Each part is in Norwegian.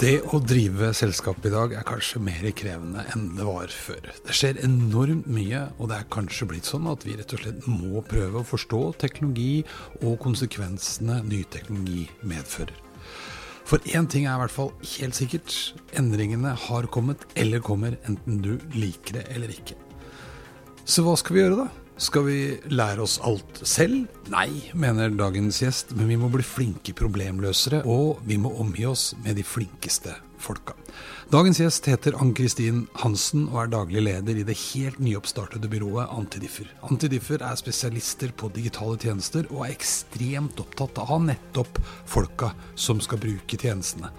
Det å drive selskap i dag er kanskje mer krevende enn det var før. Det skjer enormt mye, og det er kanskje blitt sånn at vi rett og slett må prøve å forstå teknologi og konsekvensene ny teknologi medfører. For én ting er i hvert fall helt sikkert. Endringene har kommet, eller kommer, enten du liker det eller ikke. Så hva skal vi gjøre, da? Skal vi lære oss alt selv? Nei, mener dagens gjest, men vi må bli flinke problemløsere, og vi må omgi oss med de flinkeste folka. Dagens gjest heter Ann-Kristin Hansen og er daglig leder i det helt nyoppstartede byrået Antidiffer. Antidiffer er spesialister på digitale tjenester og er ekstremt opptatt av nettopp folka som skal bruke tjenestene.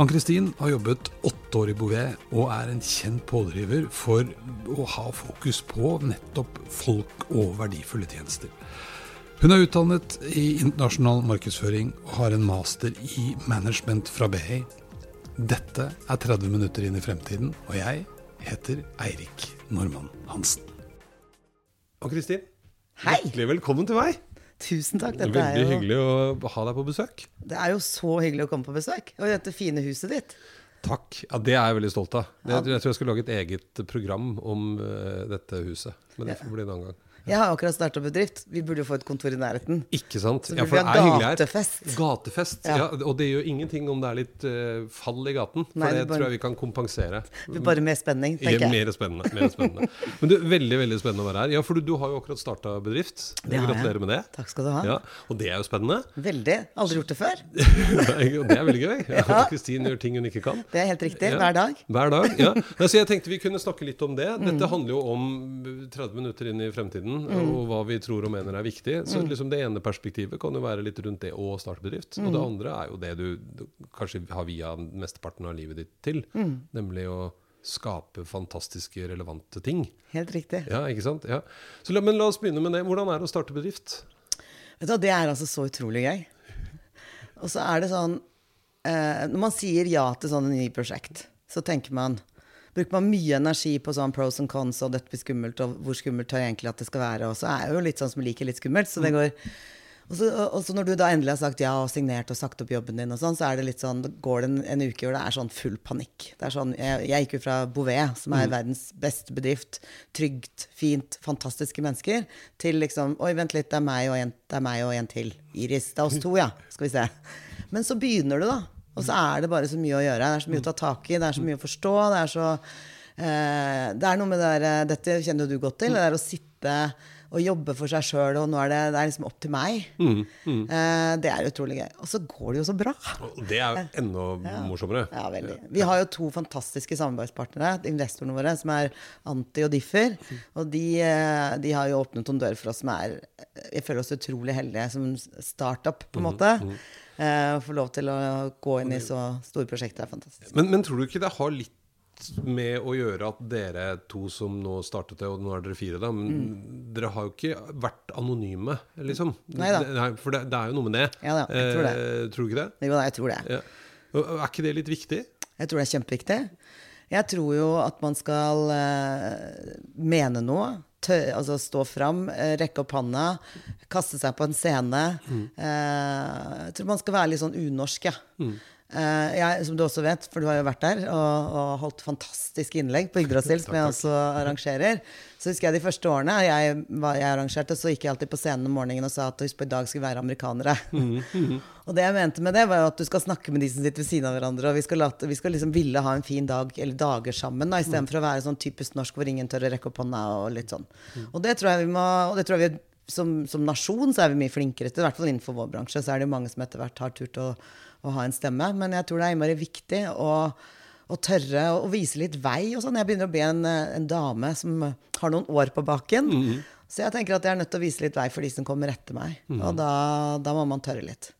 Ann-Kristin har jobbet åtte år i Bouvet og er en kjent pådriver for å ha fokus på nettopp folk og verdifulle tjenester. Hun er utdannet i internasjonal markedsføring og har en master i management fra BI. Dette er 30 minutter inn i fremtiden, og jeg heter Eirik Normann Hansen. Og Kristin, Hei! hjertelig velkommen til meg. Tusen takk. Dette Veldig er jo, hyggelig å ha deg på besøk. Det er jo så hyggelig å komme på besøk. Og dette fine huset ditt. Takk. Ja, Det er jeg veldig stolt av. Jeg, jeg tror jeg skal lage et eget program om uh, dette huset. Men det får bli en annen gang. Jeg har akkurat starta bedrift. Vi burde jo få et kontor i nærheten. Ikke sant? Så Ja, for det er hyggelig gatefest. Gatefest. Ja. Ja. og det gjør ingenting om det er litt uh, fall i gaten. For Nei, det det bare- tror jeg vi kan kompensere. Det blir bare mer spenning, tenker jeg. mer spennende. Mer spennende. Men du, Veldig veldig spennende å være her. Ja, For du, du har jo akkurat starta bedrift. Det har jeg. Gratulerer med det. Takk skal du ha. Ja, Og det er jo spennende. Veldig. Aldri gjort det før. Det er veldig gøy. Ja. Kristin gjør ting hun ikke kan. Det er helt riktig. Hver dag. Hver dag, ja. Så jeg tenkte vi kunne snakke litt om det. Mm. Dette handler jo om 30 minutter inn i fremtiden, og hva vi tror og mener er viktig. Så Mm. liksom det ene perspektivet kan jo være litt rundt det å starte bedrift. Og det Mm. andre er jo det du, du kanskje har via mesteparten av livet ditt til. Mm. Nemlig å skape fantastiske, relevante ting. Helt riktig. Ja, ikke sant? Ja. Så men la oss begynne med det. Hvordan er det å starte bedrift? Vet du, Det er altså så utrolig gøy. Og så er det sånn eh, Når man sier ja til sånne nye prosjekt, så tenker man Bruker man mye energi på sånn pros and cons, og dette blir skummelt, og hvor skummelt er egentlig at det skal være? Og så er jeg jo litt sånn som liker litt skummelt, så det går og så, og så når du da endelig har sagt ja og signert og sagt opp jobben din, og sånn, så er det litt sånn, går det en, en uke hvor det er sånn full panikk. Det er sånn, jeg, jeg gikk jo fra Bouvet, som er verdens beste bedrift, trygt, fint, fantastiske mennesker, til liksom Oi, vent litt, det er meg og en, det er meg og en til. Iris. Det er oss to, ja. Skal vi se. Men så begynner du, da. Og så er det bare så mye å gjøre. Det er så mye å ta tak i, det er så mye å forstå. Det er så eh, Det er noe med det der eh, Dette kjenner jo du godt til. Det der å sitte og jobbe for seg sjøl, og nå er det, det er liksom opp til meg. Eh, det er utrolig gøy. Og så går det jo så bra. Det er jo enda morsommere. Ja, veldig. Vi har jo to fantastiske samarbeidspartnere, investorene våre, som er Anti og Differ. Og de, eh, de har jo åpnet noen dører for oss som er Jeg føler oss utrolig heldige som startup, på en måte. Eh, Få lov til å gå inn i så store prosjekter er fantastisk. Men, men tror du ikke det har litt med å gjøre at dere to som nå startet det, og nå er dere fire, da, men dere har jo ikke vært anonyme, liksom? Mm. Neida. Nei, For det, det er jo noe med det. Ja da, jeg tror det. Eh, tror du ikke det? Jo, jeg tror det. Ja. Er ikke det litt viktig? Jeg tror det er kjempeviktig. Jeg tror jo at man skal eh, mene noe. Tø altså stå fram, eh, rekke opp handa, kaste seg på en scene. Eh, jeg tror man skal være litt sånn unorsk, ja. Eh, jeg, som du også vet, for du har jo vært der og, og holdt fantastiske innlegg på Yggdrasil, som jeg også arrangerer. Så husker jeg de første årene jeg, jeg arrangerte, så gikk jeg alltid på scenen om morgenen og sa at husk på i dag skal vi være amerikanere. og det jeg mente med det, var jo at du skal snakke med de som sitter ved siden av hverandre. Og vi skal, late, vi skal liksom ville ha en fin dag eller dager sammen, da, istedenfor å være sånn typisk norsk hvor ingen tør å rekke opp hånda og litt sånn. Og det tror jeg vi må og det tror jeg vi som, som nasjon så er vi mye flinkere til, i hvert fall innenfor vår bransje. Så er det jo mange som etter hvert har turt å, å ha en stemme. Men jeg tror det er innmari viktig å, å tørre å, å vise litt vei og sånn. Jeg begynner å bli en, eh, en dame som har noen år på baken. Så jeg tenker at jeg er nødt til å vise litt vei for de som kommer etter meg. Og da, da må man tørre litt.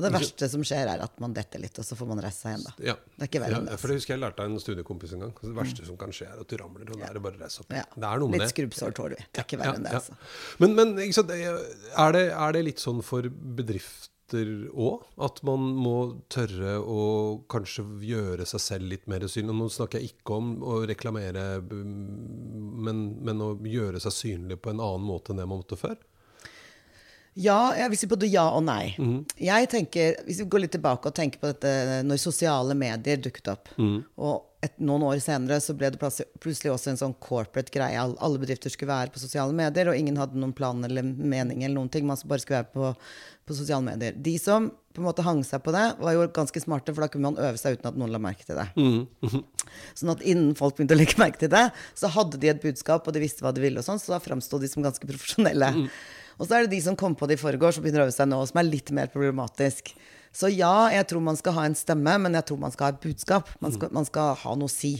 Og det verste som skjer, er at man detter litt, og så får man reise seg igjen, da. Ja. Det er ikke verre ja, det. For det husker jeg lærte av en studiekompis en gang. Det verste som kan skje, er at du ramler, og da er det bare å reise opp. Ja. Det er noe med Litt skrubbsår tåler vi. Det er ikke verre enn det, Ja, altså. Men, men er, det, er det litt sånn for bedrifter òg? At man må tørre å kanskje gjøre seg selv litt mer synlig? Nå snakker jeg ikke om å reklamere, men, men å gjøre seg synlig på en annen måte enn det man måtte før? Ja, jeg vil si både ja og nei. Jeg tenker, Hvis vi går litt tilbake og tenker på dette når sosiale medier dukket opp, og et, noen år senere så ble det plutselig også en sånn corporate greie. All- Alle bedrifter skulle være på sosiale medier, og ingen hadde noen plan eller mening eller noen ting. Man bare skulle være på, på sosiale medier. De som på en måte hang seg på det, var jo ganske smarte, for da kunne man øve seg uten at noen la merke til det. Sånn at innen folk begynte å legge merke til det, så hadde de et budskap, og de visste hva de ville, og sånn, så da framsto de som ganske profesjonelle. Og så er det de som kom på det i forgårs og begynner å øve seg nå, som er litt mer problematisk. Så ja, jeg tror man skal ha en stemme, men jeg tror man skal ha et budskap. Man skal, man skal ha noe å si.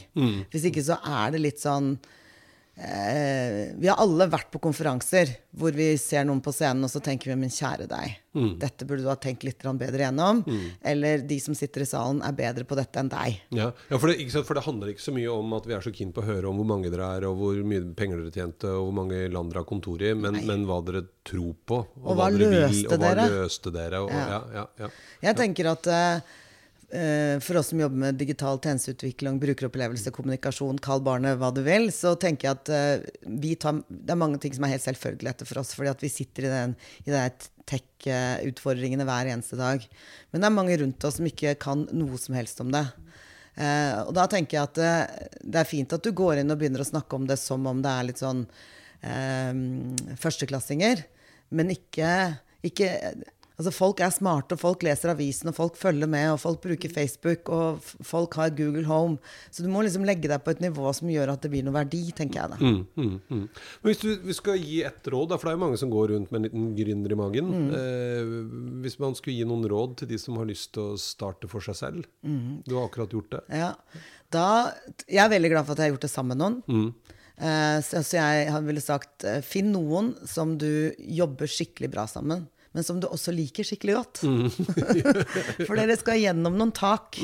Hvis ikke så er det litt sånn eh, Vi har alle vært på konferanser hvor vi ser noen på scenen, og så tenker vi men kjære deg, dette burde du ha tenkt litt bedre gjennom. Eller de som sitter i salen, er bedre på dette enn deg. Ja, ja for, det, ikke sant, for det handler ikke så mye om at vi er så keen på å høre om hvor mange dere er, og hvor mye penger dere tjente, og hvor mange land dere har kontor i, men, men hva dere tror på. Og, hva dere vil, og hva dere? løste dere. Og, Ja. ja. Jeg tenker at eh, for oss som jobber med digital tjenesteutvikling, brukeropplevelse, kommunikasjon, kall barnet hva du vil, så tenker jeg at eh, tar, det er mange ting som er helt selvfølgeligheter for oss, fordi vi sitter i den i det tech-utfordringene hver eneste dag. Men det er mange rundt oss som ikke kan noe som helst om det. Eh, og da tenker jeg at eh, det er fint at du går inn og begynner å snakke om det som om det er litt sånn um, førsteklassinger, men ikke, ikke Altså Folk er smarte, og folk leser avisen, og folk følger med, og folk bruker Facebook, og folk har Google Home. Så du må liksom legge deg på et nivå som gjør at det blir noe verdi, tenker jeg da. Mm, mm, mm. Men hvis du vi skal gi et råd, da, for det er jo mange som går rundt med en liten gründer i magen. Mm. Eh, hvis man skulle gi noen råd til de som har lyst til å starte for seg selv Mm. Du har akkurat gjort det. Ja. Da, jeg er veldig glad for at jeg har gjort det sammen med noen. Mm. Eh, så, så jeg ville sagt eh, finn noen som du jobber skikkelig bra sammen, men som du også liker skikkelig godt. for dere skal gjennom noen tak.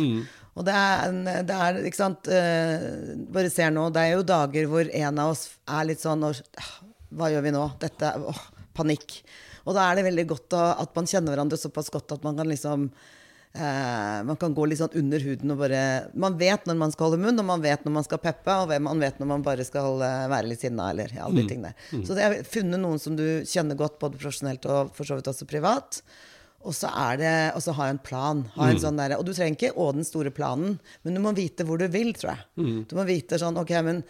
Og det er, en, det er ikke sant uh, Bare ser nå, det er jo dager hvor en av oss er litt sånn og, «Ah, Hva gjør vi nå? Dette åh, Panikk. Og da er det veldig godt å, at man kjenner hverandre såpass godt at man kan liksom Eh, man kan gå litt sånn under huden og bare Man vet når man skal holde munn, og man vet når man skal peppe, og man vet når man bare skal uh, være litt sinna, eller ja, alle de tingene Mm. Så jeg har funnet noen som du kjenner godt, både profesjonelt og for så vidt også privat. Og så er det Og så ha en plan. Ha en sånn der, og du trenger ikke å den store planen, men du må vite hvor du vil, tror jeg. Du må vite sånn Ok, men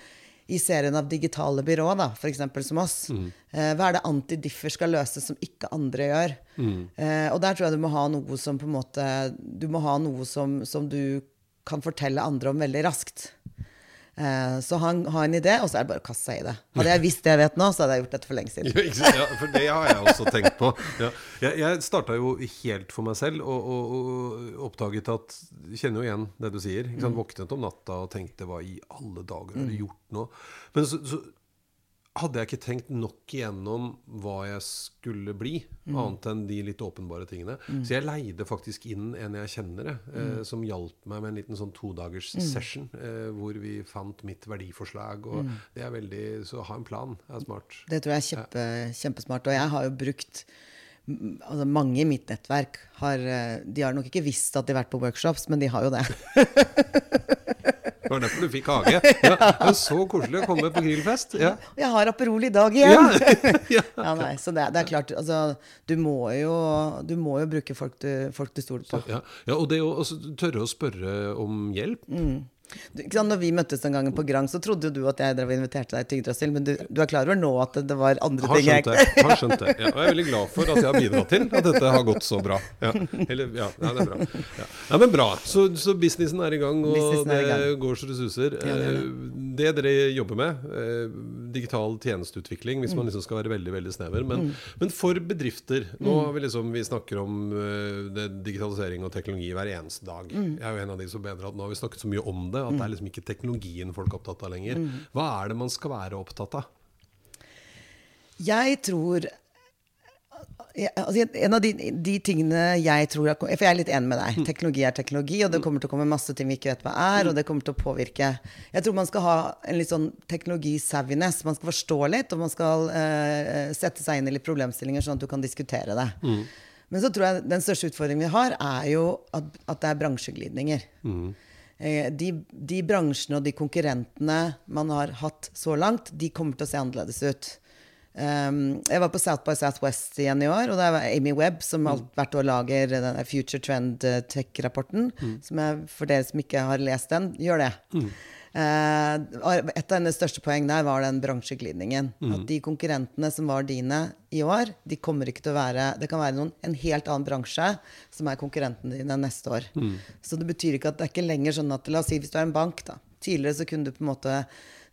i serien av digitale byråer, da, f.eks. som oss, eh, hva er det antidiffer skal løse som ikke andre gjør? Eh, og der tror jeg du må ha noe som på en måte Du må ha noe som, som du kan fortelle andre om veldig raskt. Eh, så ha en, en idé, og så er det bare å kaste seg i det. Hadde jeg visst det jeg vet nå, så hadde jeg gjort dette for lenge siden. Ja, for det har jeg også tenkt på. Ja. Jeg, jeg starta jo helt for meg selv og, og, og oppdaget at Kjenner jo igjen det du sier. Sant? Våknet om natta og tenkte hva i alle dager har du gjort nå? Men så, så hadde jeg ikke tenkt nok igjennom hva jeg skulle bli, annet enn de litt åpenbare tingene. Så jeg leide faktisk inn en jeg kjenner, eh, som hjalp meg med en liten sånn todagers session, eh, hvor vi fant mitt verdiforslag. Og det er veldig Så ha en plan er smart. Det tror jeg er kjempe, kjempesmart. Og jeg har jo brukt altså Mange i mitt nettverk har eh, De har nok ikke visst at de har vært på workshops, men de har jo det. Det var derfor du fikk hage. Ja, det er så koselig å komme på grillfest. Ja. Jeg har Aperol i dag igjen! Ja. Ja, nei, så det, det er klart, altså, du må jo, du må jo bruke folk du, folk du stoler på. Ja, ja, og det å altså, tørre å spørre om hjelp. Du, når vi møttes den gangen på Grang, så trodde jo du at jeg drev og inviterte deg til Yggdrasil, men du, du er klar over nå at det, var andre Har ting jeg det. Har skjønt det. Ja, og jeg er veldig glad for at jeg har bidratt til at dette har gått så bra. Ja, Eller, ja, ja det er bra. Ja. men bra. Så, så businessen er i gang, og det gang. går så det suser. Det Eh, Det dere jobber med, eh, digital tjenesteutvikling, hvis Mm. man liksom skal være veldig veldig snever. Men, men for bedrifter Nå Mm. har vi liksom, vi snakker om eh, digitalisering og teknologi hver eneste dag. Mm. Jeg er jo en av de som mener at nå har vi snakket så mye om det, at det er liksom ikke teknologien folk er opptatt av lenger. Mm. Hva er det man skal være opptatt av? Jeg tror altså, En av de, de tingene jeg tror For jeg er litt enig med deg. Teknologi er teknologi, og det kommer til å komme masse ting vi ikke vet hva er, og det kommer til å påvirke Jeg tror man skal ha en litt sånn teknologi-saviness. Man skal forstå litt, og man skal uh, sette seg inn i litt problemstillinger, sånn at du kan diskutere det. Men så tror jeg den største utfordringen vi har, er jo at, at det er bransjeglidninger. Eh, De, de bransjene og de konkurrentene man har hatt så langt, de kommer til å se annerledes ut. Um, jeg var på South by Southwest igjen i år, og det var Amy Webb som alt, hvert år lager den Future Trend eh, Tech-rapporten. Som jeg, for dere som ikke har lest den, gjør det. Eh, et av hennes største poeng der var den bransjeglidningen. At de konkurrentene som var dine i år, de kommer ikke til å være Det kan være noen, en helt annen bransje som er konkurrentene dine neste år. Så det betyr ikke at det er ikke lenger sånn at La oss si hvis du er en bank, da. Tidligere så kunne du på en måte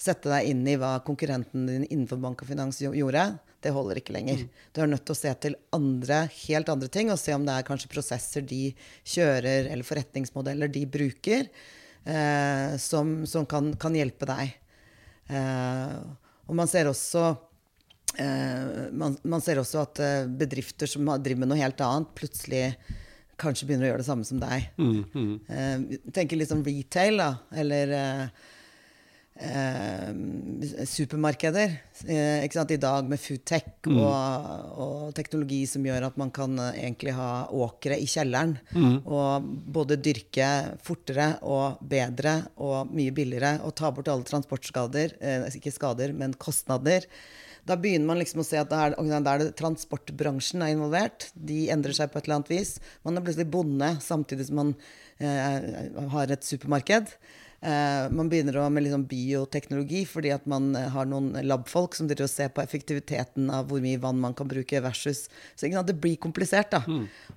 sette deg inn i hva konkurrenten din innenfor bank og finans gjorde. Det holder ikke lenger. Du er nødt til å se til andre, helt andre ting, og se om det er kanskje prosesser de kjører, eller forretningsmodeller de bruker, eh, som, som kan, kan hjelpe deg. Eh, og man ser også eh, man, man ser også at eh, bedrifter som driver med noe helt annet, plutselig kanskje begynner å gjøre det samme som deg. Eh, tenker litt sånn retail, da. Eller eh, eh, supermarkeder. Eh? I dag med foodtech og, og teknologi som gjør at man kan eh, egentlig ha åkre i kjelleren. Og både dyrke fortere og bedre og mye billigere. Og ta bort alle transportskader. Eh, ikke skader, men kostnader. Da begynner man liksom å se at da er, da er det transportbransjen er involvert. De endrer seg på et eller annet vis. Man er plutselig bonde samtidig som man eh, har et supermarked. Eh, man begynner å med liksom bioteknologi fordi at man eh, har noen labfolk som driver og ser på effektiviteten av hvor mye vann man kan bruke versus Så det blir komplisert, da.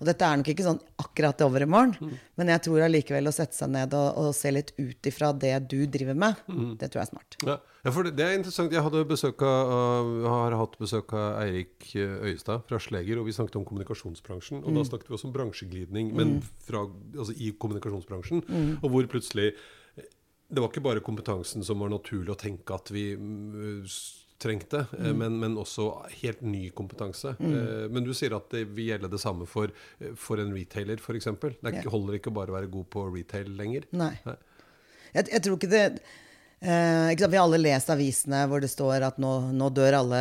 Og dette er nok ikke sånn akkurat over i morgen, men jeg tror allikevel å sette seg ned og, og se litt ut ifra det du driver med, det tror jeg er smart. Ja, ja for det, er interessant. Jeg hadde besøk av, har hatt besøk av Eirik eh, Øyestad fra Sleger, og vi snakket om kommunikasjonsbransjen. Og da snakket vi også om bransjeglidning, men fra, altså i kommunikasjonsbransjen. Og hvor plutselig Det var ikke bare kompetansen som var naturlig å tenke at vi mm, trengte, mm. men, men også helt ny kompetanse. Mm. Men du sier at det vil gjelde det samme for, eh, for en retailer, f.eks. Det Ja. holder ikke bare å være god på retail lenger. Nei. Nei. Jeg, jeg tror ikke det eh, ikke? Vi har alle lest avisene hvor det står at nå, nå dør alle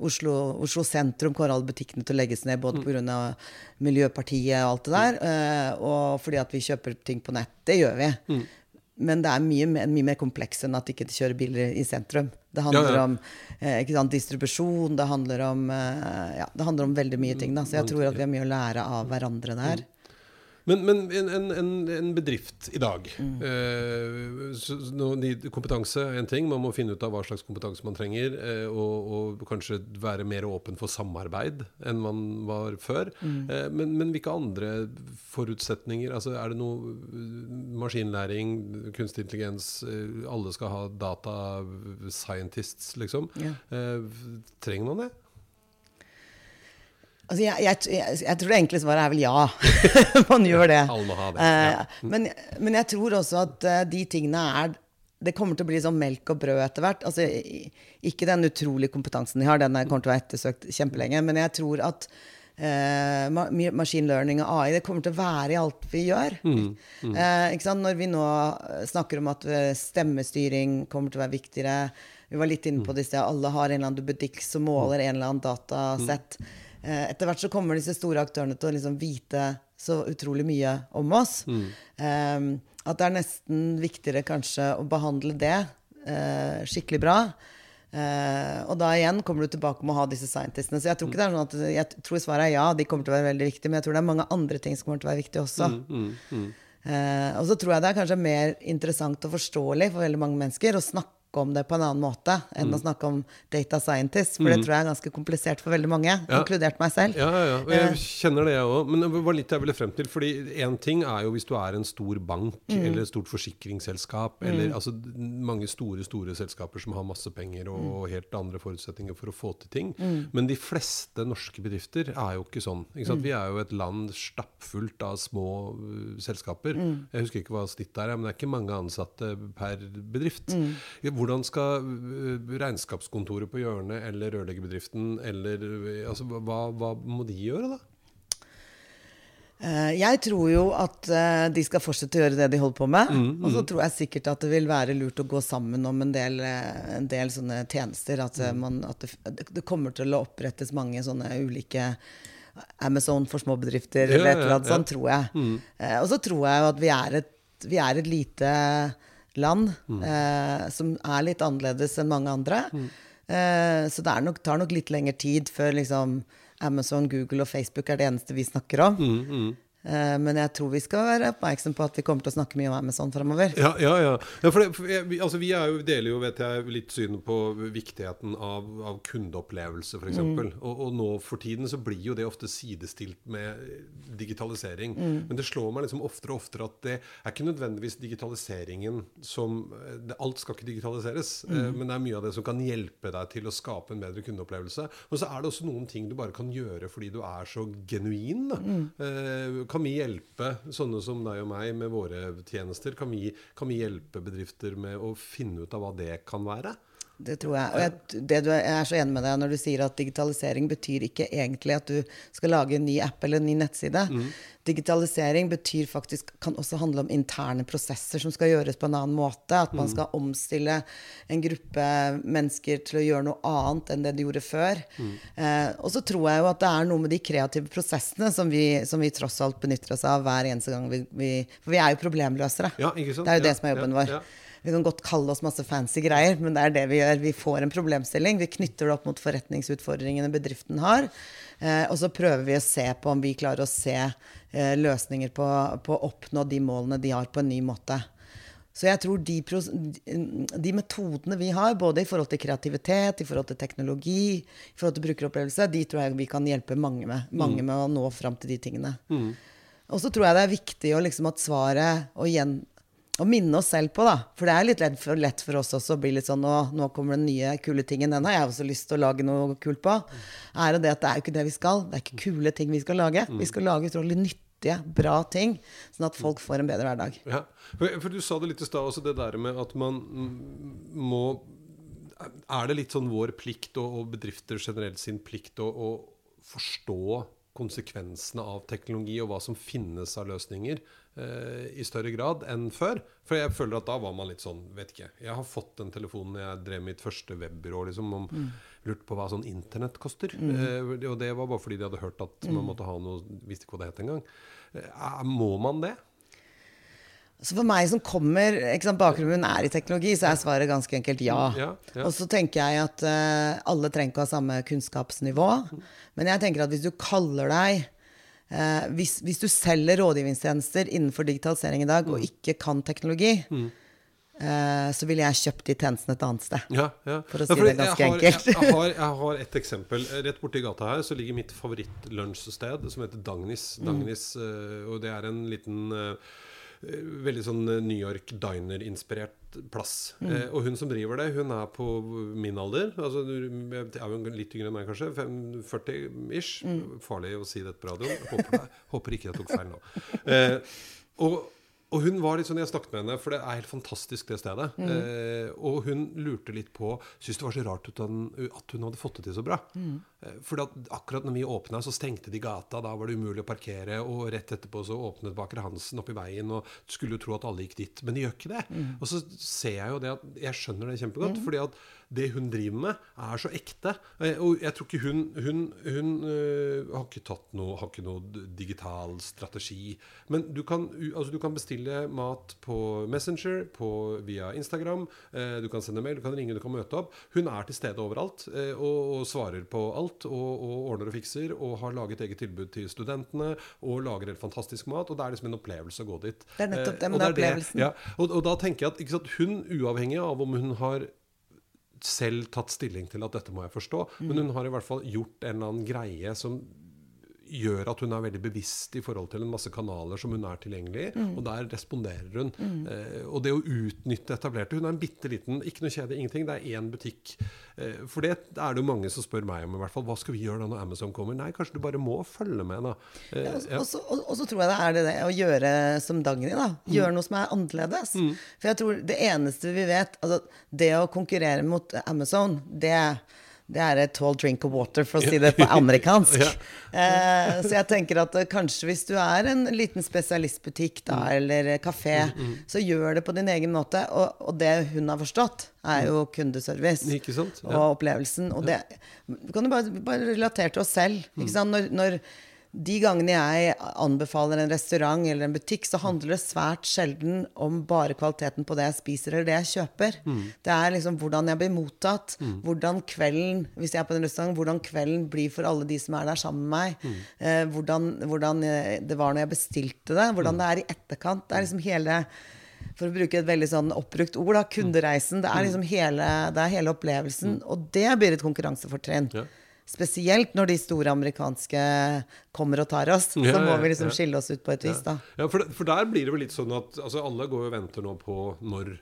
Oslo, Oslo sentrum kommer alle butikkene til å legges ned, både pga. Miljøpartiet og alt det der, eh, og fordi at vi kjøper ting på nett. Det gjør vi. Men det er mye, mer- mye mer kompleks enn at de ikke kjører biler i sentrum. Det handler Ja, ja. om eh, ikke sant, distribusjon, det handler om, eh, ja, det handler om veldig mye ting. Da. Så jeg tror at vi har mye å lære av hverandre der. Men, men en, en, en, en bedrift i dag Mm. eh, Kompetanse er en ting. Man må finne ut av hva slags kompetanse man trenger. Eh, og, og kanskje være mer åpen for samarbeid enn man var før. Mm. Eh, men, men hvilke andre forutsetninger? Altså, er det noe eh, maskinlæring, kunstig intelligens eh, Alle skal ha data scientists, liksom. Eh, trenger man det? Altså, jeg, jeg, jeg, jeg tror det enkle svaret er vel ja. Man gjør det. Alle må ha det, Eh, ja. men, men jeg tror også at eh, de tingene er Det kommer til å bli sånn melk og brød etter hvert. Altså, ikke den utrolige kompetansen de har, den er- kommer til å være ettersøkt kjempelenge. Men jeg tror at eh, machine learning og AI det kommer til å være i alt vi gjør. Eh, ikke sant? Når vi nå eh, snakker om at eh, stemmestyring kommer til å være viktigere Vi var litt inne på det i sted. Alle har en eller annen butikk som måler en eller annen datasett. Eh, etter hvert så kommer disse store aktørene til å liksom vite så utrolig mye om oss. Eh, at det er nesten viktigere kanskje å behandle det eh, skikkelig bra. Uh, og da igjen kommer du tilbake med å ha disse scientistene. Så jeg tror ikke det er sånn at jeg tror svaret er ja, de kommer til å være veldig viktige. Men jeg tror det er mange andre ting som kommer til å være viktige også. Eh, og så tror jeg det er kanskje mer interessant og forståelig for veldig mange mennesker å snakke om det på en annen måte enn å snakke om data scientist. For det tror jeg er ganske komplisert for veldig mange, inkludert meg selv. Ja, ja, ja. Og Jeg kjenner det, jeg òg. Men det var litt jeg ville frem til. Fordi én ting er jo hvis du er en stor bank eller et stort forsikringsselskap, eller altså mange store, store selskaper som har masse penger og helt andre forutsetninger for å få til ting. Men de fleste norske bedrifter er jo ikke sånn. Ikke? Vi er jo et land stappfullt av små uh, selskaper. Jeg husker ikke hva snittet er, men det er ikke mange ansatte per bedrift. Hvordan skal uh, regnskapskontoret på hjørnet eller rørleggerbedriften eller uh, altså, hva, hva må de gjøre, da? Eh, Jeg tror jo at eh, de skal fortsette å gjøre det de holder på med. Og så tror jeg sikkert at det vil være lurt å gå sammen om en del, eh, en del sånne tjenester. At, eh, man, at det, det kommer til å opprettes mange sånne ulike Amazon for småbedrifter Ja, eller et eller annet ja. sånt, tror jeg. Mm. Og så tror jeg jo at vi er et, vi er et lite land eh, som er litt annerledes enn mange andre. Eh, så det nok, tar nok litt lengre tid før liksom Amazon, Google og Facebook er det eneste vi snakker om. Eh, men jeg tror vi skal være oppmerksom på at vi kommer til å snakke mye om Amazon fremover. Ja, ja. ja. ja for det, for jeg, vi- altså, vi jo, deler jo vet jeg, litt synet på viktigheten av, av kundeopplevelse, f.eks. eksempel Og, og nå for tiden så blir jo det ofte sidestilt med digitalisering. Men det slår meg liksom oftere og oftere at det er ikke nødvendigvis digitaliseringen som det, Alt skal ikke digitaliseres, eh, men det er mye av det som kan hjelpe deg til å skape en bedre kundeopplevelse. Og så er det også noen ting du bare kan gjøre fordi du er så genuin. Da. Eh, kan vi hjelpe sånne som deg og meg med våre tjenester? Kan vi, kan vi hjelpe bedrifter med å finne ut av hva det kan være? Det tror jeg. Og jeg, det du, jeg er så enig med deg når du sier at digitalisering betyr ikke egentlig at du skal lage en ny app eller en ny nettside. Digitalisering betyr faktisk, kan også handle om interne prosesser som skal gjøres på en annen måte. At man skal omstille en gruppe mennesker til å gjøre noe annet enn det de gjorde før. Eh, og så tror jeg jo at det er noe med de kreative prosessene som vi, som vi tross alt benytter oss av hver eneste gang vi, vi For vi er jo problemløsere. Ja? Det er jo Ja, det som er jobben ja, vår. Vi kan godt kalle oss masse fancy greier, men det er det vi gjør. Vi får en problemstilling, vi knytter det opp mot forretningsutfordringene bedriften har, eh, og så prøver vi å se på om vi klarer å se eh, løsninger på, på å oppnå de målene de har, på en ny måte. Så jeg tror de, de metodene vi har, både i forhold til kreativitet, i forhold til teknologi, i forhold til brukeropplevelse, de tror jeg vi kan hjelpe mange med, mange med å nå fram til de tingene. Og så tror jeg det er viktig å liksom at svaret og igjen å minne oss selv på, da. For det er litt lett for, lett for oss også å bli litt sånn Nå, nå kommer den nye kule tingen. Den har jeg også lyst til å lage noe kult på. Er det at det er jo ikke det vi skal. Det er ikke kule ting vi skal lage. Vi skal lage utrolig nyttige, bra ting, sånn at folk får en bedre hverdag. Ja, for, for du sa det litt i stad også, det der med at man må Er det litt sånn vår plikt, og, og bedrifter generelt sin plikt, å, forstå konsekvensene av teknologi og hva som finnes av løsninger i større grad enn før? For jeg føler at da var man litt sånn Vet ikke. Jeg har fått den telefonen jeg drev mitt første webbyrå liksom, om lurte på hva sånn internett koster. Eh, og det var bare fordi de hadde hørt at man måtte ha noe Visste ikke hva det het engang. Eh, må man det? Så for meg som kommer sant, Bakgrunnen er i teknologi, så er svaret ganske enkelt ja. Ja, ja. Og så tenker jeg at uh, alle trenger ikke å ha samme kunnskapsnivå. Men jeg tenker at hvis du kaller deg eh, hvis, hvis du selger rådgivningstjenester innenfor digitalisering i dag, og ikke kan teknologi, eh, så ville jeg kjøpt de tjenestene et annet sted. Ja, ja. For å Ja, si det jeg ganske har, enkelt. Jeg, jeg, har, jeg har et eksempel. Rett borti gata her så ligger mitt favorittlunsjsted, som heter Dagnis. Mm. Dagnis mm. og det er en liten eh, Veldig sånn eh, New York diner-inspirert plass. Mm. Eh, og hun som driver det, hun er på min alder. Altså, jeg er jo litt yngre enn meg, kanskje. 40-ish. Mm. Farlig å si dette på radioen. Håper, håper ikke jeg tok feil nå. Eh, og og hun var litt sånn, Jeg snakket med henne, for det er helt fantastisk, det stedet. Eh, og hun lurte litt på Syntes det var så rart at hun, at hun hadde fått det til så bra. Eh, for akkurat når vi åpna, så stengte de gata. Da var det umulig å parkere. Og rett etterpå så åpnet Baker Hansen oppi veien, og skulle jo tro at alle gikk dit. Men de gjør ikke det. Og så ser jeg jo det at Jeg skjønner det kjempegodt. fordi at det hun driver med, er så ekte. Eh, Og jeg tror ikke hun Hun, hun eh, har ikke tatt noe Har ikke noe digital strategi. Men du kan, altså du kan bestille mat på Messenger, på, via Instagram. eh, Du kan sende mail, du kan ringe, du kan møte opp. Hun er til stede overalt eh, og, og svarer på alt. Og, og ordner og fikser. Og har laget eget tilbud til studentene. Og lager helt fantastisk mat. Og det er liksom en opplevelse å gå dit. Det er nettopp det, Eh, men det er det. opplevelsen. Ja, og, og da tenker jeg at sant, hun, uavhengig av om hun har selv tatt stilling til at dette må jeg forstå, men hun har i hvert fall gjort en eller annen greie som gjør at hun er veldig bevisst i forhold til en masse kanaler som hun er tilgjengelig i, og der responderer hun. Eh, og det å utnytte etablerte Hun er en bitte liten, ikke noe kjede, ingenting. Det er én butikk. Eh, for det er det jo mange som spør meg om, i hvert fall. Hva skal vi gjøre da når Amazon kommer? Nei, kanskje du bare må følge med, da. Eh, Ja, og, så, og, og så tror jeg det er det, det å gjøre som Dagny, da. Mm. Noe som er annerledes. For jeg tror det eneste vi vet Altså, det å konkurrere mot Amazon, det det er et tall drink of water, for å si det på amerikansk. Eh, så jeg tenker at eh, kanskje hvis du er en liten spesialistbutikk da, Mm. eller kafé, så gjør det på din egen måte. Og, og det hun har forstått, er jo kundeservice og opplevelsen. Og det, kan jo bare, bare relatere til oss selv. Når, når, de gangene jeg anbefaler en restaurant eller en butikk, så handler det svært sjelden om bare kvaliteten på det jeg spiser eller det jeg kjøper. Det er liksom hvordan jeg blir mottatt, hvordan kvelden hvis jeg er på en restaurant, hvordan kvelden blir for alle de som er der sammen med meg. Eh, hvordan, hvordan eh, det var når jeg bestilte det, hvordan det er i etterkant. Det er liksom hele for å bruke et veldig sånn oppbrukt ord, da, kundereisen. Det er liksom hele, det er hele opplevelsen. Og det blir et konkurransefortrinn. Ja. Spesielt når de store amerikanske kommer og tar oss. Så må vi liksom skille oss ut på et vis, da. Ja, for, for der blir det vel litt sånn at altså, alle går og venter nå på når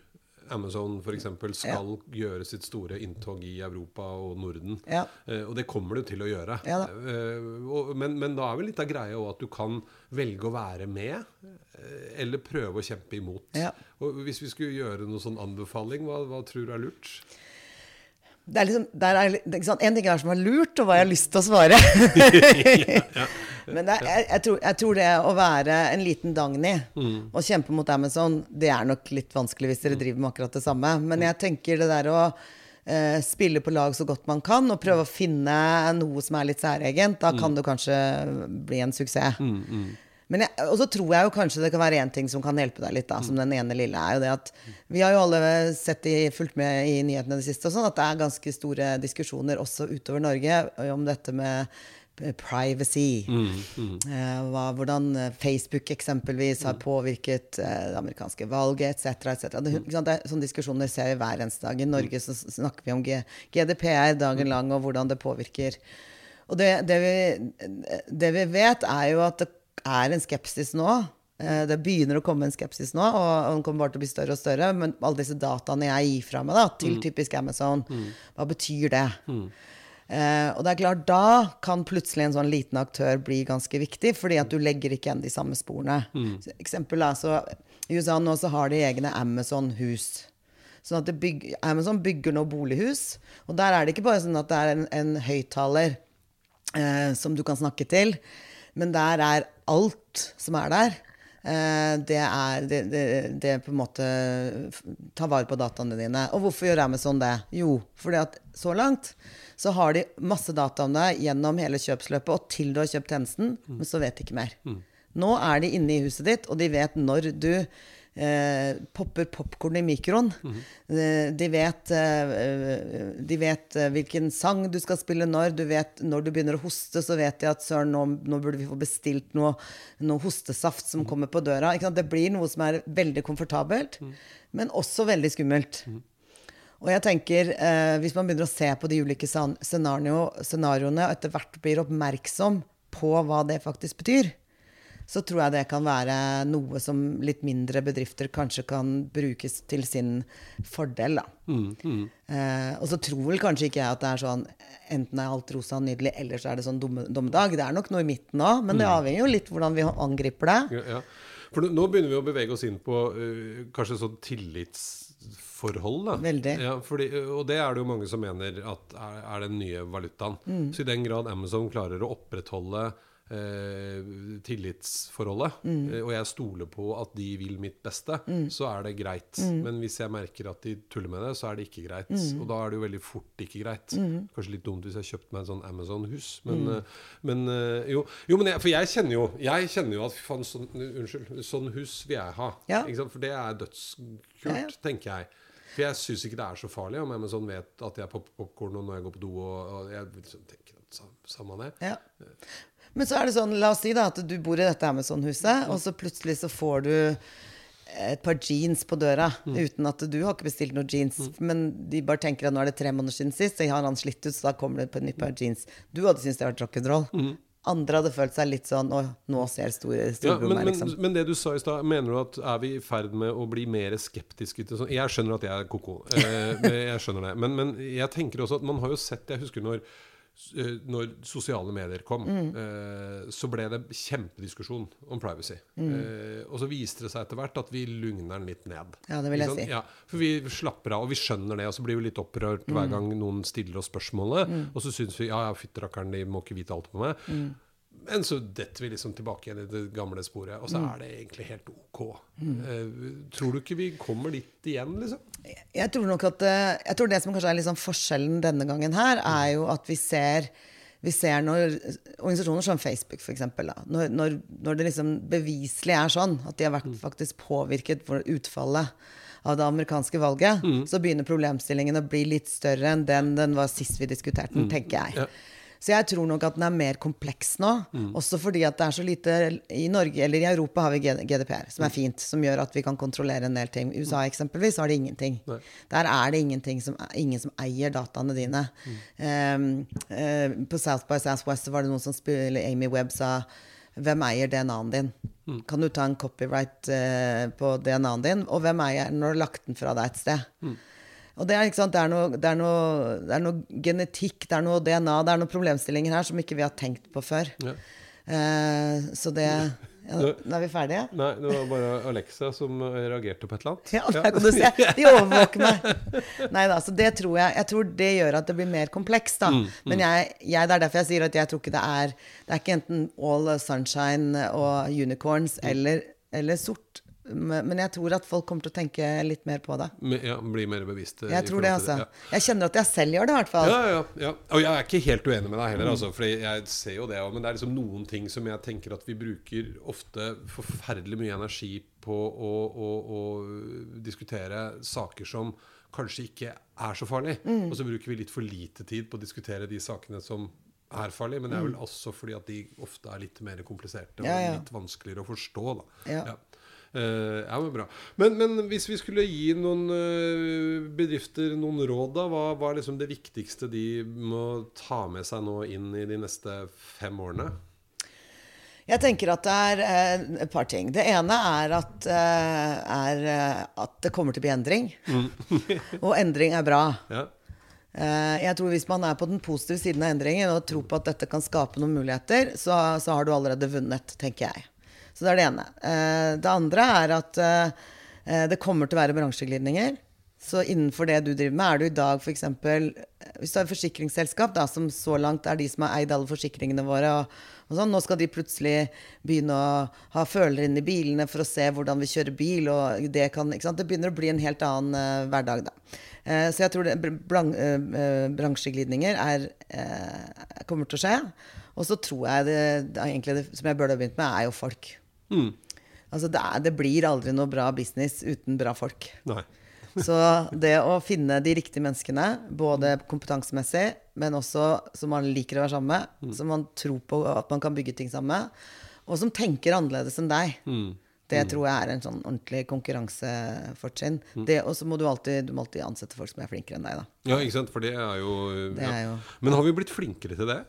Amazon f.eks. skal gjøre sitt store inntog i Europa og Norden. Ja. Eh, og det kommer det til å gjøre. Ja da. Eh, men, men da er vel litt av greia også at du kan velge å være med, eh, eller prøve å kjempe imot. Ja. Og hvis vi skulle gjøre noen sånn anbefaling, hva, hva tror du er lurt? Det er liksom, der er, sant? En ting er som er lurt, og hva jeg har lyst til å svare. Men er, jeg, jeg, tror, jeg tror det å være en liten Dagny og kjempe mot Amazon, det er nok litt vanskelig hvis dere driver med akkurat det samme. Men jeg tenker det der å eh, spille på lag så godt man kan, og prøve å finne noe som er litt særegent, da kan det kanskje bli en suksess. Men jeg, og så tror jeg jo kanskje det kan være én ting som kan hjelpe deg litt, da, som den ene lille er jo det at Vi har jo alle sett i, fulgt med i nyhetene det siste og sånn, at det er ganske store diskusjoner også utover Norge om dette med privacy. privacy. mm. hva, hvordan eh, Facebook eksempelvis har påvirket eh, det amerikanske valget etc. etc. Det, ikke det, er- sånne diskusjoner ser vi hver eneste dag. I Norge så snakker vi om GDPR dagen lang, og hvordan det påvirker. Og det, det, vi, det vi vet, er jo at det er en skepsis nå. Eh, Det begynner å komme en skepsis nå, og den kommer bare til å bli større og større. Men alle disse dataene jeg gir fra meg da, til typisk Amazon, hva betyr det? Eh, og det er klart, da kan plutselig en sånn liten aktør bli ganske viktig, fordi at du legger ikke igjen de samme sporene. Så Eksempel er så I USA nå så har de egne Amazon-hus. Sånn at det bygg, Amazon bygger nå bolighus, og der er det ikke bare sånn at det er en, en høyttaler eh, som du kan snakke til, men der er alt som er der. Eh, det er det, det, det på en måte Ta vare på dataene dine. Og hvorfor gjør Amazon det? Jo, fordi at så langt så har de masse data om deg gjennom hele kjøpsløpet, og til du har kjøpt tjenesten, men så vet de ikke mer. Nå er de inne i huset ditt, og de vet når du eh, popper popkorn i mikroen. Mm. de vet, eh, de vet eh, hvilken sang du skal spille når. Du vet Når du begynner å hoste, så vet de at søren, nå, nå burde vi få bestilt noe, noe hostesaft som kommer på døra. Det blir noe som er veldig komfortabelt, men også veldig skummelt. Og jeg tenker, eh, Hvis man begynner å se på de ulike scenario, scenarioene og etter hvert blir oppmerksom på hva det faktisk betyr, så tror jeg det kan være noe som litt mindre bedrifter kanskje kan brukes til sin fordel. Da. Eh, og så tror vel kanskje ikke jeg at det er sånn enten er alt rosa og nydelig, eller så er det sånn dommedag. Det er nok noe i midten òg, men det avhenger jo litt hvordan vi angriper det. Ja, ja. For nå- nå begynner vi å bevege oss inn på uh, kanskje sånn tillitsforhold. Da. Veldig. Ja, fordi, og det er det jo mange som mener at er, er den nye valutaen. Mm. Så i den grad Amazon klarer å opprettholde eh, tillitsforholdet, Mm. eh, og jeg stoler på at de vil mitt beste, så er det greit. Mm. Men hvis jeg merker at de tuller med det, så er det ikke greit. Og da er det jo veldig fort ikke greit. Mm. Kanskje litt dumt hvis jeg kjøpte meg en sånn Amazon-hus, men, eh, men eh, jo, jo, men jeg, for jeg kjenner jo Jeg kjenner jo at faen, sånn, unnskyld, sånn hus vil jeg ha. Ja. For det er dødskult, Ja, ja. tenker jeg. For jeg syns ikke det er så farlig om Amazon vet at jeg popper popkorn når jeg går på do. Og, og jeg liksom tenker at sam- Samme det. Ja. Men så er det sånn, la oss si da at du bor i dette Amazon-huset, og så plutselig så får du et par jeans på døra, uten at du har ikke bestilt noen jeans. Men de bare tenker at nå er det tre måneder siden sist, så har han slitt ut, så da kommer det på et nytt par jeans. Du hadde syntes det var rock'n'roll. Andre hadde følt seg litt sånn Å, nå ser store Ja, storebror men, meg, liksom. men det du sa i stad, mener du at er vi i ferd med å bli mer skeptiske til sånn Jeg skjønner at jeg er ko-ko. Eh, jeg skjønner det. Men, men jeg tenker også at man har jo sett Jeg husker når når sosiale medier kom, Mm. eh, så ble det kjempediskusjon om privacy. Mm. Eh, og så viste det seg etter hvert at vi lugner den litt ned. Ja, det vil jeg sånn? si. Ja, for vi slapper av, og vi skjønner det. Og så blir vi litt opprørt Mm. hver gang noen stiller oss spørsmålet. Og så syns vi ja, ja, fytterakkeren, de må ikke vite alt på meg. Mm. Men så detter vi liksom tilbake igjen i det gamle sporet, og så Mm. er det egentlig helt ok. Eh, tror du ikke vi kommer dit igjen, liksom? Jeg tror nok at eh, Jeg tror det som kanskje er liksom forskjellen denne gangen her, er jo at vi ser vi ser når organisasjoner som Facebook, f.eks., når, når, når det liksom beviselig er sånn at de har vært faktisk påvirket for utfallet av det amerikanske valget, så begynner problemstillingen å bli litt større enn den den var sist vi diskuterte den, tenker jeg. Ja. Så jeg tror nok at den er mer kompleks nå. Også fordi at det er så lite I Norge eller i Europa har vi GDPR, som er fint. Som gjør at vi kan kontrollere en del ting. I USA eksempelvis har de ingenting. Nei. Der er det ingenting som, ingen som eier dataene dine. Um, uh, på South by Southwest var det noen som spiller Amy Webb sa hvem eier DNA-en din? Kan du ta en copyright uh, på DNA-en din? Og hvem eier den når du har lagt den fra deg et sted? Og det er, det er, noe, det, er noe, det er noe genetikk, det er noe DNA, det er noen problemstillinger her som ikke vi har tenkt på før. Ja. Eh, så det ja, Nå er vi ferdige? Nei, det var bare Alexa som eh, reagerte på et eller annet. Ja, der kan du se. De overvåker meg. Nei da, så det tror jeg Jeg tror det gjør at det blir mer komplekst, da. Men jeg, jeg, det er derfor jeg sier at jeg tror ikke det er Det er ikke enten all sunshine og unicorns eller, eller sort. Men jeg tror at folk kommer til å tenke litt mer på det. Ja, Bli mer bevisst. eh, Jeg tror det, altså. altså. Jeg kjenner at jeg selv gjør det, i hvert fall. Ja, ja, ja. Og jeg er ikke helt uenig med deg heller, altså, for jeg ser jo det. Men det er liksom noen ting som jeg tenker at vi bruker ofte forferdelig mye energi på å, å, å diskutere saker som kanskje ikke er så farlig. Mm. Og så bruker vi litt for lite tid på å diskutere de sakene som er farlige. Men det er vel også fordi at de ofte er litt mer kompliserte og Mm. Ja, ja. litt vanskeligere å forstå. Da. Ja. Eh, ja, men bra. Men, men hvis vi skulle gi noen eh, bedrifter noen råd, da, hva, hva er liksom det viktigste de må ta med seg nå inn i de neste fem årene? Jeg tenker at det er eh, et par ting. Det ene er at, er at det kommer til å bli endring. og endring er bra. Ja. Jeg tror Hvis man er på den positive siden av endringen og tror på at dette kan skape noen muligheter, så, så har du allerede vunnet, tenker jeg. Så det er det ene. Eh, det andre er at eh, det kommer til å være bransjeglidninger. Så innenfor det du driver med, er du i dag f.eks. Hvis du har et forsikringsselskap da, som så langt er de som har eid alle forsikringene våre, og, og sånn, nå skal de plutselig begynne å ha følere inn i bilene for å se hvordan vi kjører bil. og Det kan? Det begynner å bli en helt annen uh, hverdag. da. Uh, så jeg tror det, blan, eh, eh, bransjeglidninger er, eh, kommer til å skje. Og så tror jeg det, det det som jeg burde ha begynt med, er jo folk. Mm. Altså det, er, det blir aldri noe bra business uten bra folk. Så det å finne de riktige menneskene, både kompetansemessig, men også som man liker å være sammen med, som man tror på at man kan bygge ting sammen med, og som tenker annerledes enn deg. Det tror jeg er en sånn ordentlig konkurransefortrinn. Det- Og så må du alltid, du må alltid ansette folk som er flinkere enn deg, da. Ja, ikke sant? For det er jo, Det er jo- Men har vi blitt flinkere til det?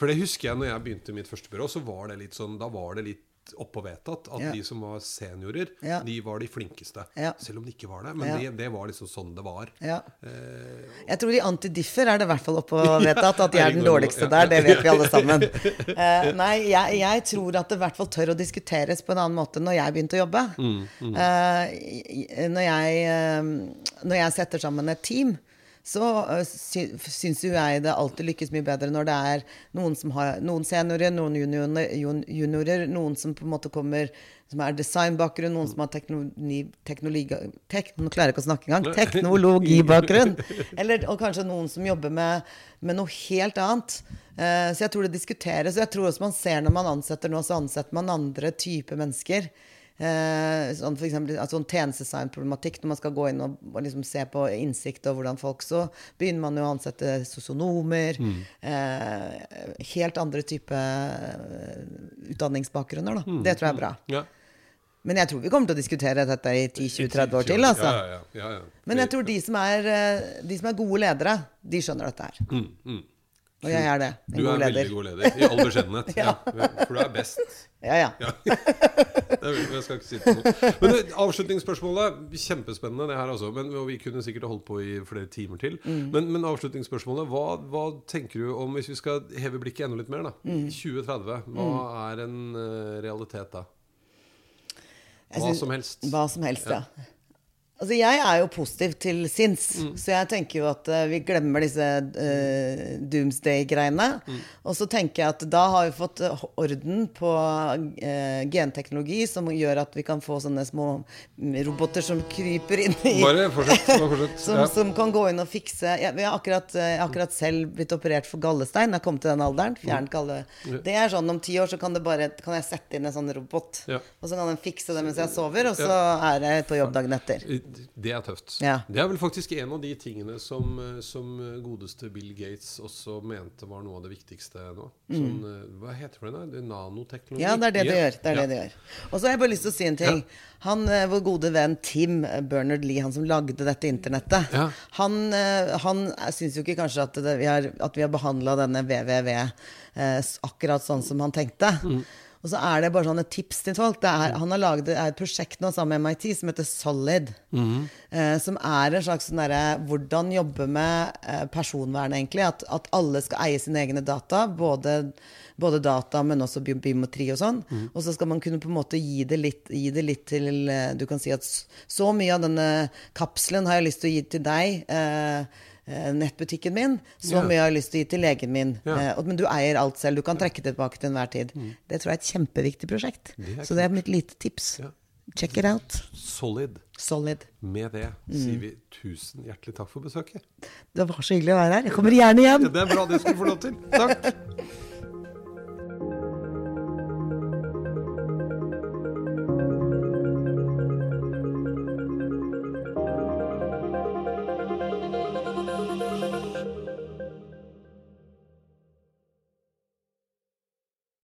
For det husker jeg når jeg begynte mitt første byrå, så var det litt sånn Da var det litt oppå vedtatt at Ja. de som var seniorer, Ja. de var de flinkeste. Ja. Selv om de ikke var det. Men det, det var liksom sånn det var. Ja. Eh, Jeg tror i antidiffer er det i hvert fall oppå vedtatt at de er den dårligste der. Det vet vi alle sammen. Eh, nei, jeg, jeg tror at det i hvert fall tør å diskuteres på en annen måte når jeg begynte å jobbe. Mm, Eh, når, jeg, eh, når jeg setter sammen et team, så uh, sy syns jo jeg det alltid lykkes mye bedre når det er noen som har noen seniorer, noen juniorer, juniorer noen som på en måte kommer som er designbakgrunn, noen som har teknologi, teknologi tek, Nå klarer jeg ikke å snakke engang. Teknologibakgrunn. Eller, og kanskje noen som jobber med, med noe helt annet. Uh, så jeg tror det diskuteres. Og jeg tror også man ser når man ansetter nå, så ansetter man andre typer mennesker. Eh, sånn for eksempel, altså sånn tjenestedesignproblematikk, når man skal gå inn og, og liksom se på innsikt og hvordan folk Så begynner man jo å ansette sosionomer. Eh, helt andre type eh, utdanningsbakgrunner, da. Det tror jeg er bra. ja. Men jeg tror vi kommer til å diskutere dette i 10-20-30 år til. altså. Ja, ja, ja, ja. Men jeg tror de som, er, eh, de som er gode ledere, de skjønner dette her. Mm, mm. Og jeg er det. En Du er god veldig god leder. I all beskjedenhet. ja. For du er best. Ja, ja. Ja. Jeg skal ikke si det noe. Men det, avslutningsspørsmålet Kjempespennende, det her altså. Men og vi kunne sikkert holdt på i flere timer til. Mm. Men, men avslutningsspørsmålet hva, hva tenker du om, hvis vi skal heve blikket enda litt mer, da? Mm. 2030. Hva er en eh, realitet da? Hva synes- som helst. Hva som helst, ja. Altså, jeg er jo positiv til sinns, så jeg tenker jo at uh, vi glemmer disse uh, doomsday-greiene. Og så tenker jeg at da har vi fått eh, orden på uh, genteknologi som gjør at vi kan få sånne små mm, roboter som kryper inn i Bare fortsett. Bare fortsett. som, Ja. som kan gå inn og fikse Jeg, jeg, har akkurat, akkurat selv blitt operert for gallestein. Jeg har kommet til den alderen. Fjernt galle. Det er sånn om ti år så kan, det bare, kan jeg sette inn en sånn robot. Ja. Og så kan den fikse det mens jeg sover, og så er jeg på jobb dagen etter. Det er tøft. Ja. Det er vel faktisk en av de tingene som, eh, som godeste Bill Gates også mente var noe av det viktigste nå. Sånn, mm. hva heter det? Det nanoteknologi? Ja, det er det det gjør. Det er Ja. det det gjør. Og så har jeg bare lyst til å si en ting. Han, eh, Vår gode venn Tim Bernard Lee, han som lagde dette internettet, Ja. han, eh, han syns jo ikke kanskje at, det, vi har, at vi har behandla denne WWW eh, akkurat sånn som han tenkte. Mm. Og så er det bare sånne tips til folk. Det er, han har laget det er et prosjekt nå sammen med MIT som heter Solid. Mm-hmm. eh, som er en slags sånn derre Hvordan jobbe med eh, personvern, egentlig. At, at alle skal eie sine egne data. Både, både data, men også bi- biometri og sånn. Mm. Og så skal man kunne på en måte gi det litt, gi det litt til eh, Du kan si at så mye av denne kapselen har jeg lyst til å gi til deg. Eh, Nettbutikken min. Så mye har lyst til å gi til legen min. Mm. Eh, men du eier alt selv. Du kan trekke det tilbake til enhver tid. Det tror jeg er et kjempeviktig prosjekt. Det så det er mitt lite tips. Check it out. Solid. Solid. Med det sier vi tusen hjertelig takk for besøket. Det var så hyggelig å være her. Jeg kommer gjerne igjen. Det er bra det skulle få lov til. Takk.